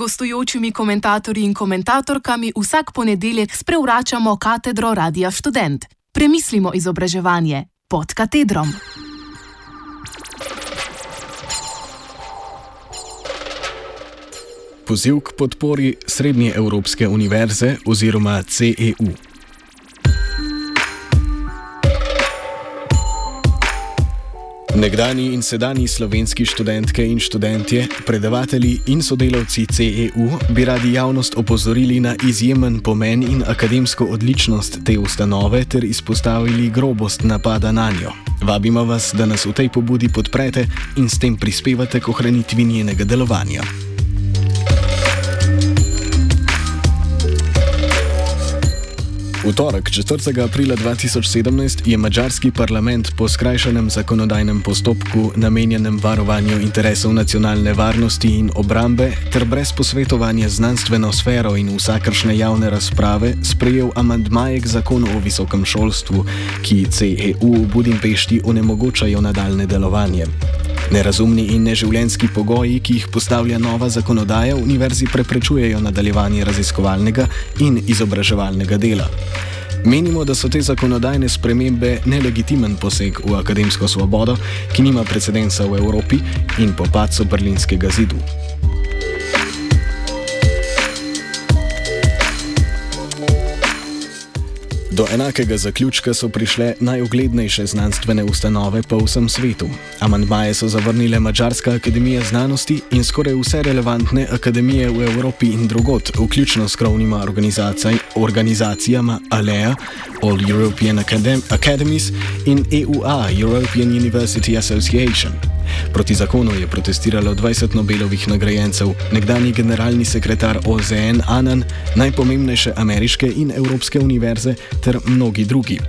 gostujočimi komentatorji in komentatorkami vsak ponedeljek sprevračamo katedro Radia Student. Premislimo izobraževanje pod katedrom. Poziv k podpori Srednje Evropske univerze oziroma CEU. Nekdani in sedajni slovenski študentke in študentje, predavatelji in sodelavci CEU bi radi javnost opozorili na izjemen pomen in akademsko odličnost te ustanove ter izpostavili grobost napada na njo. Vabimo vas, da nas v tej pobudi podprete in s tem prispevate k ohranitvi njenega delovanja. V torek, 4. aprila 2017, je mačarski parlament po skrajšanem zakonodajnem postopku, namenjenem varovanju interesov nacionalne varnosti in obrambe, ter brez posvetovanja znanstveno sfero in vsakršne javne razprave, sprejel amandmaje k zakonu o visokem šolstvu, ki CEU v Budimpešti onemogočajo nadaljne delovanje. Nerazumni in neživljenski pogoji, ki jih postavlja nova zakonodaja, univerzi preprečujejo nadaljevanje raziskovalnega in izobraževalnega dela. Menimo, da so te zakonodajne spremembe nelegitimen poseg v akademsko svobodo, ki nima precedensa v Evropi in po padcu berlinskega zidu. Do enakega zaključka so prišle najuglednejše znanstvene ustanove po vsem svetu. Amandmaje so zavrnile Mačarska akademija znanosti in skoraj vse relevantne akademije v Evropi in drugot, vključno s krovnima organizacijama ALEA, All European Academ Academies, in EUA, European University Association. Proti zakonu je protestiralo 20 Nobelovih nagrajencev, nekdani generalni sekretar OZN Anan, najpomembnejše ameriške in evropske univerze ter mnogi drugi.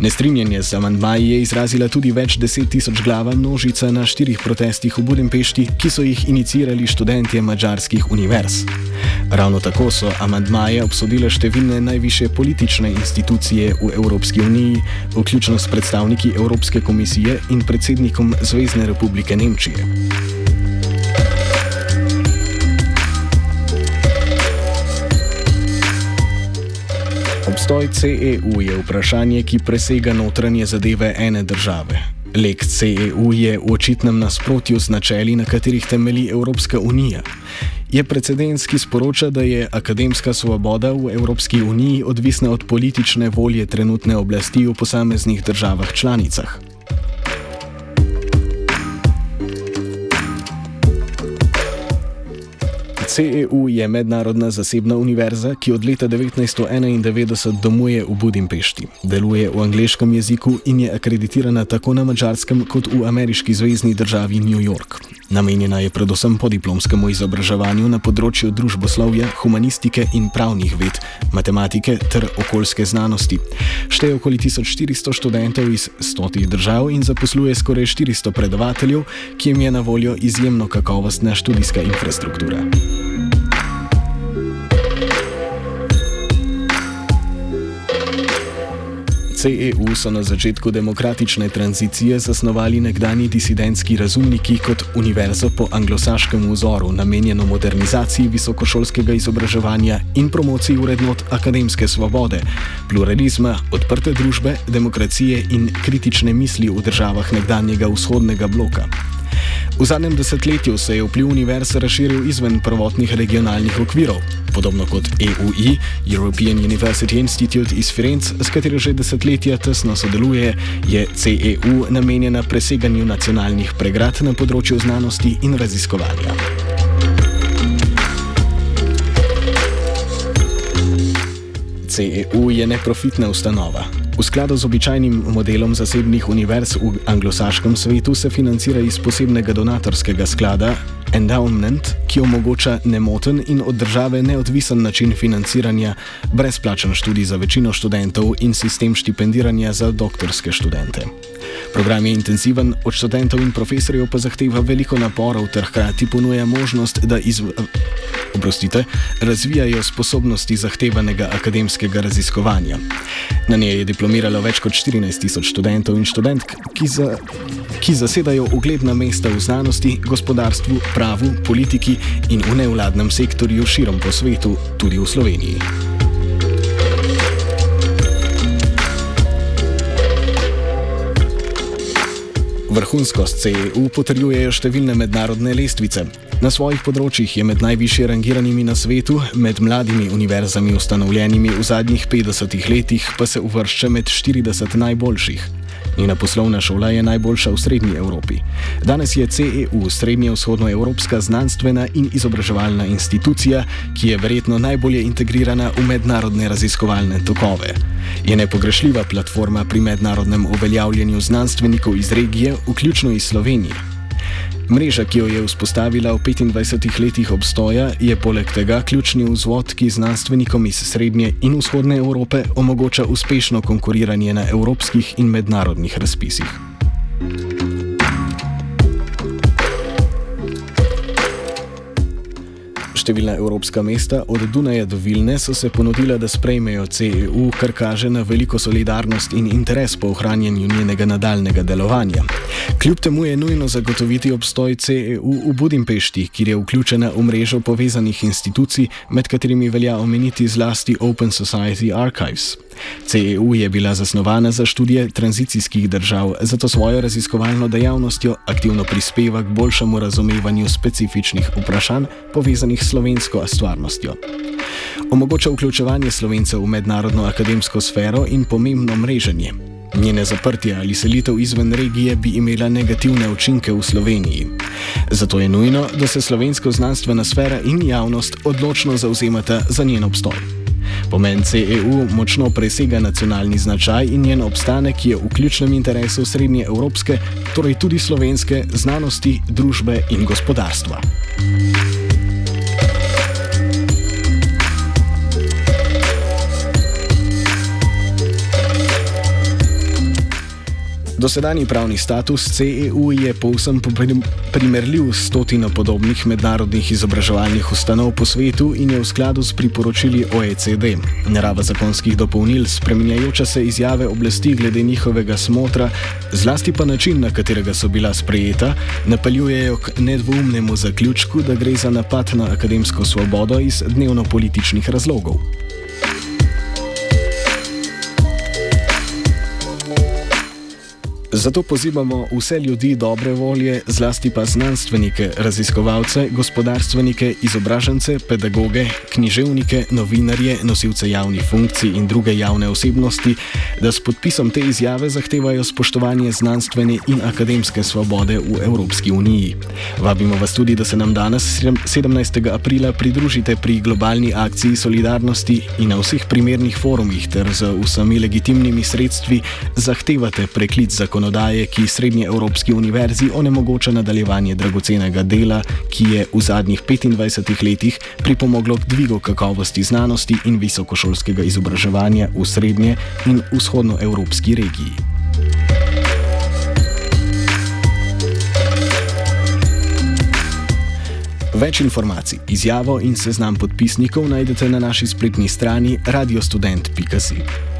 Nestrinjanje z amandmaji je izrazila tudi več deset tisoč glava množica na štirih protestih v Budimpešti, ki so jih inicirali študentje mađarskih univerz. Ravno tako so amandmaje obsodile številne najviše politične institucije v Evropski uniji, vključno s predstavniki Evropske komisije in predsednikom Zvezdne republike Nemčije. Obstoj CEU je vprašanje, ki presega notranje zadeve ene države. Lek CEU je v očitnem nasprotju z načeli, na katerih temelji Evropska unija. Je precedens, ki sporoča, da je akademska svoboda v Evropski uniji odvisna od politične volje trenutne oblasti v posameznih državah članicah. CEU je mednarodna zasebna univerza, ki od leta 1991 domuje v Budimpešti. Deluje v angleškem jeziku in je akreditirana tako na mačarskem kot v ameriški zvezdni državi New York. Namenjena je predvsem podiplomskemu izobraževanju na področju družboslovja, humanistike in pravnih ved, matematike ter okoljske znanosti. Šteje okoli 1400 študentov iz 100 držav in zaposluje skoraj 400 predavateljev, ki jim je na voljo izjemno kakovostna študijska infrastruktura. CEU so na začetku demokratične tranzicije zasnovali nekdani disidentski razumniki kot univerzo po anglosaškem vzoru, namenjeno modernizaciji visokošolskega izobraževanja in promociji urednot akademske svobode, pluralizma, odprte družbe, demokracije in kritične misli v državah nekdanjega vzhodnega bloka. V zadnjem desetletju se je vpliv univerz razširil izven prvotnih regionalnih okvirov, podobno kot EUI, European University Institute iz Firenze, s katero že desetletja tesno sodeluje, je CEU namenjena preseganju nacionalnih pregrad na področju znanosti in raziskovanja. CEU je neprofitna ustanova. V skladu z običajnim modelom zasebnih univerz v anglosaškem svetu se financira iz posebnega donatorskega sklada Endowment, ki omogoča nemoten in od države neodvisen način financiranja, brezplačen študij za večino študentov in sistem štipendiranja za doktorske študente. Program je intenziven, od študentov in profesorjev pa zahteva veliko naporov ter hkrati ponuja možnost, da izv... Oprostite, razvijajo sposobnosti zahtevanega akademskega raziskovanja. Na njej je diplomiralo več kot 14 tisoč študentov in študentk, ki, za, ki zasedajo ugledna mesta v znanosti, gospodarstvu, pravu, politiki in v nevladnem sektorju širom po svetu, tudi v Sloveniji. Vrhunskost CEU potrjujejo številne mednarodne lestvice. Na svojih področjih je med najvišje rangiranimi na svetu, med mladimi univerzami ustanovljenimi v zadnjih 50 letih pa se uvršča med 40 najboljših. Njena poslovna šola je najboljša v srednji Evropi. Danes je CEU srednjo-vzhodnoevropska znanstvena in izobraževalna institucija, ki je verjetno najbolje integrirana v mednarodne raziskovalne tokove. Je nepogrešljiva platforma pri mednarodnem uveljavljanju znanstvenikov iz regije, vključno iz Slovenije. Mreža, ki jo je vzpostavila v 25 letih obstoja, je poleg tega ključni vzvod, ki znanstvenikom iz srednje in vzhodne Evrope omogoča uspešno konkuriranje na evropskih in mednarodnih razpisih. Številna evropska mesta, od Dunaja do Vilne, so se ponudila, da sprejmejo CEU, kar kaže na veliko solidarnost in interes po ohranjanju njenega nadaljnega delovanja. Kljub temu je nujno zagotoviti obstoj CEU v Budimpešti, kjer je vključena v mrežo povezanih institucij, med katerimi velja omeniti zlasti Open Society Archives. CEU je bila zasnovana za študije tranzicijskih držav, zato svojo raziskovalno dejavnostjo aktivno prispeva k boljšemu razumevanju specifičnih vprašanj povezanih s slovensko stvarnostjo. Omogoča vključevanje slovencev v mednarodno akademsko sfero in pomembno mreženje. Njene zaprtje ali selitev izven regije bi imela negativne učinke v Sloveniji. Zato je nujno, da se slovensko znanstvena sfera in javnost odločno zauzemata za njen obstoj. Pomen CEU močno presega nacionalni značaj in njen obstanek je v ključnem interesu srednje evropske, torej tudi slovenske znanosti, družbe in gospodarstva. Dosedani pravni status CEU je povsem primerljiv s stotino podobnih mednarodnih izobraževalnih ustanov po svetu in je v skladu s priporočili OECD. Narava zakonskih dopolnil, spremenjajoča se izjave oblasti glede njihovega smotra, zlasti pa način, na katerega so bila sprejeta, napeljujejo k nedvoumnemu zaključku, da gre za napad na akademsko svobodo iz dnevno-političnih razlogov. Zato pozivamo vse ljudi dobre volje, zlasti pa znanstvenike, raziskovalce, gospodarstvenike, izobražence, pedagoge, književnike, novinarje, nosilce javnih funkcij in druge javne osebnosti, da s podpisom te izjave zahtevajo spoštovanje znanstvene in akademske svobode v Evropski uniji. Vabimo vas tudi, da se nam danes, 17. aprila, pridružite pri globalni akciji solidarnosti in na vseh primernih forumih ter z vsemi legitimnimi sredstvi zahtevate preklic zakonodaje ki Srednje Evropski univerzi onemogoča nadaljevanje dragocenega dela, ki je v zadnjih 25 letih pripomoglo k dvigu kakovosti znanosti in visokošolskega izobraževanja v Srednje in vzhodnoevropski regiji. Več informacij, izjavo in seznam podpisnikov najdete na naši spletni strani radiostudent.com.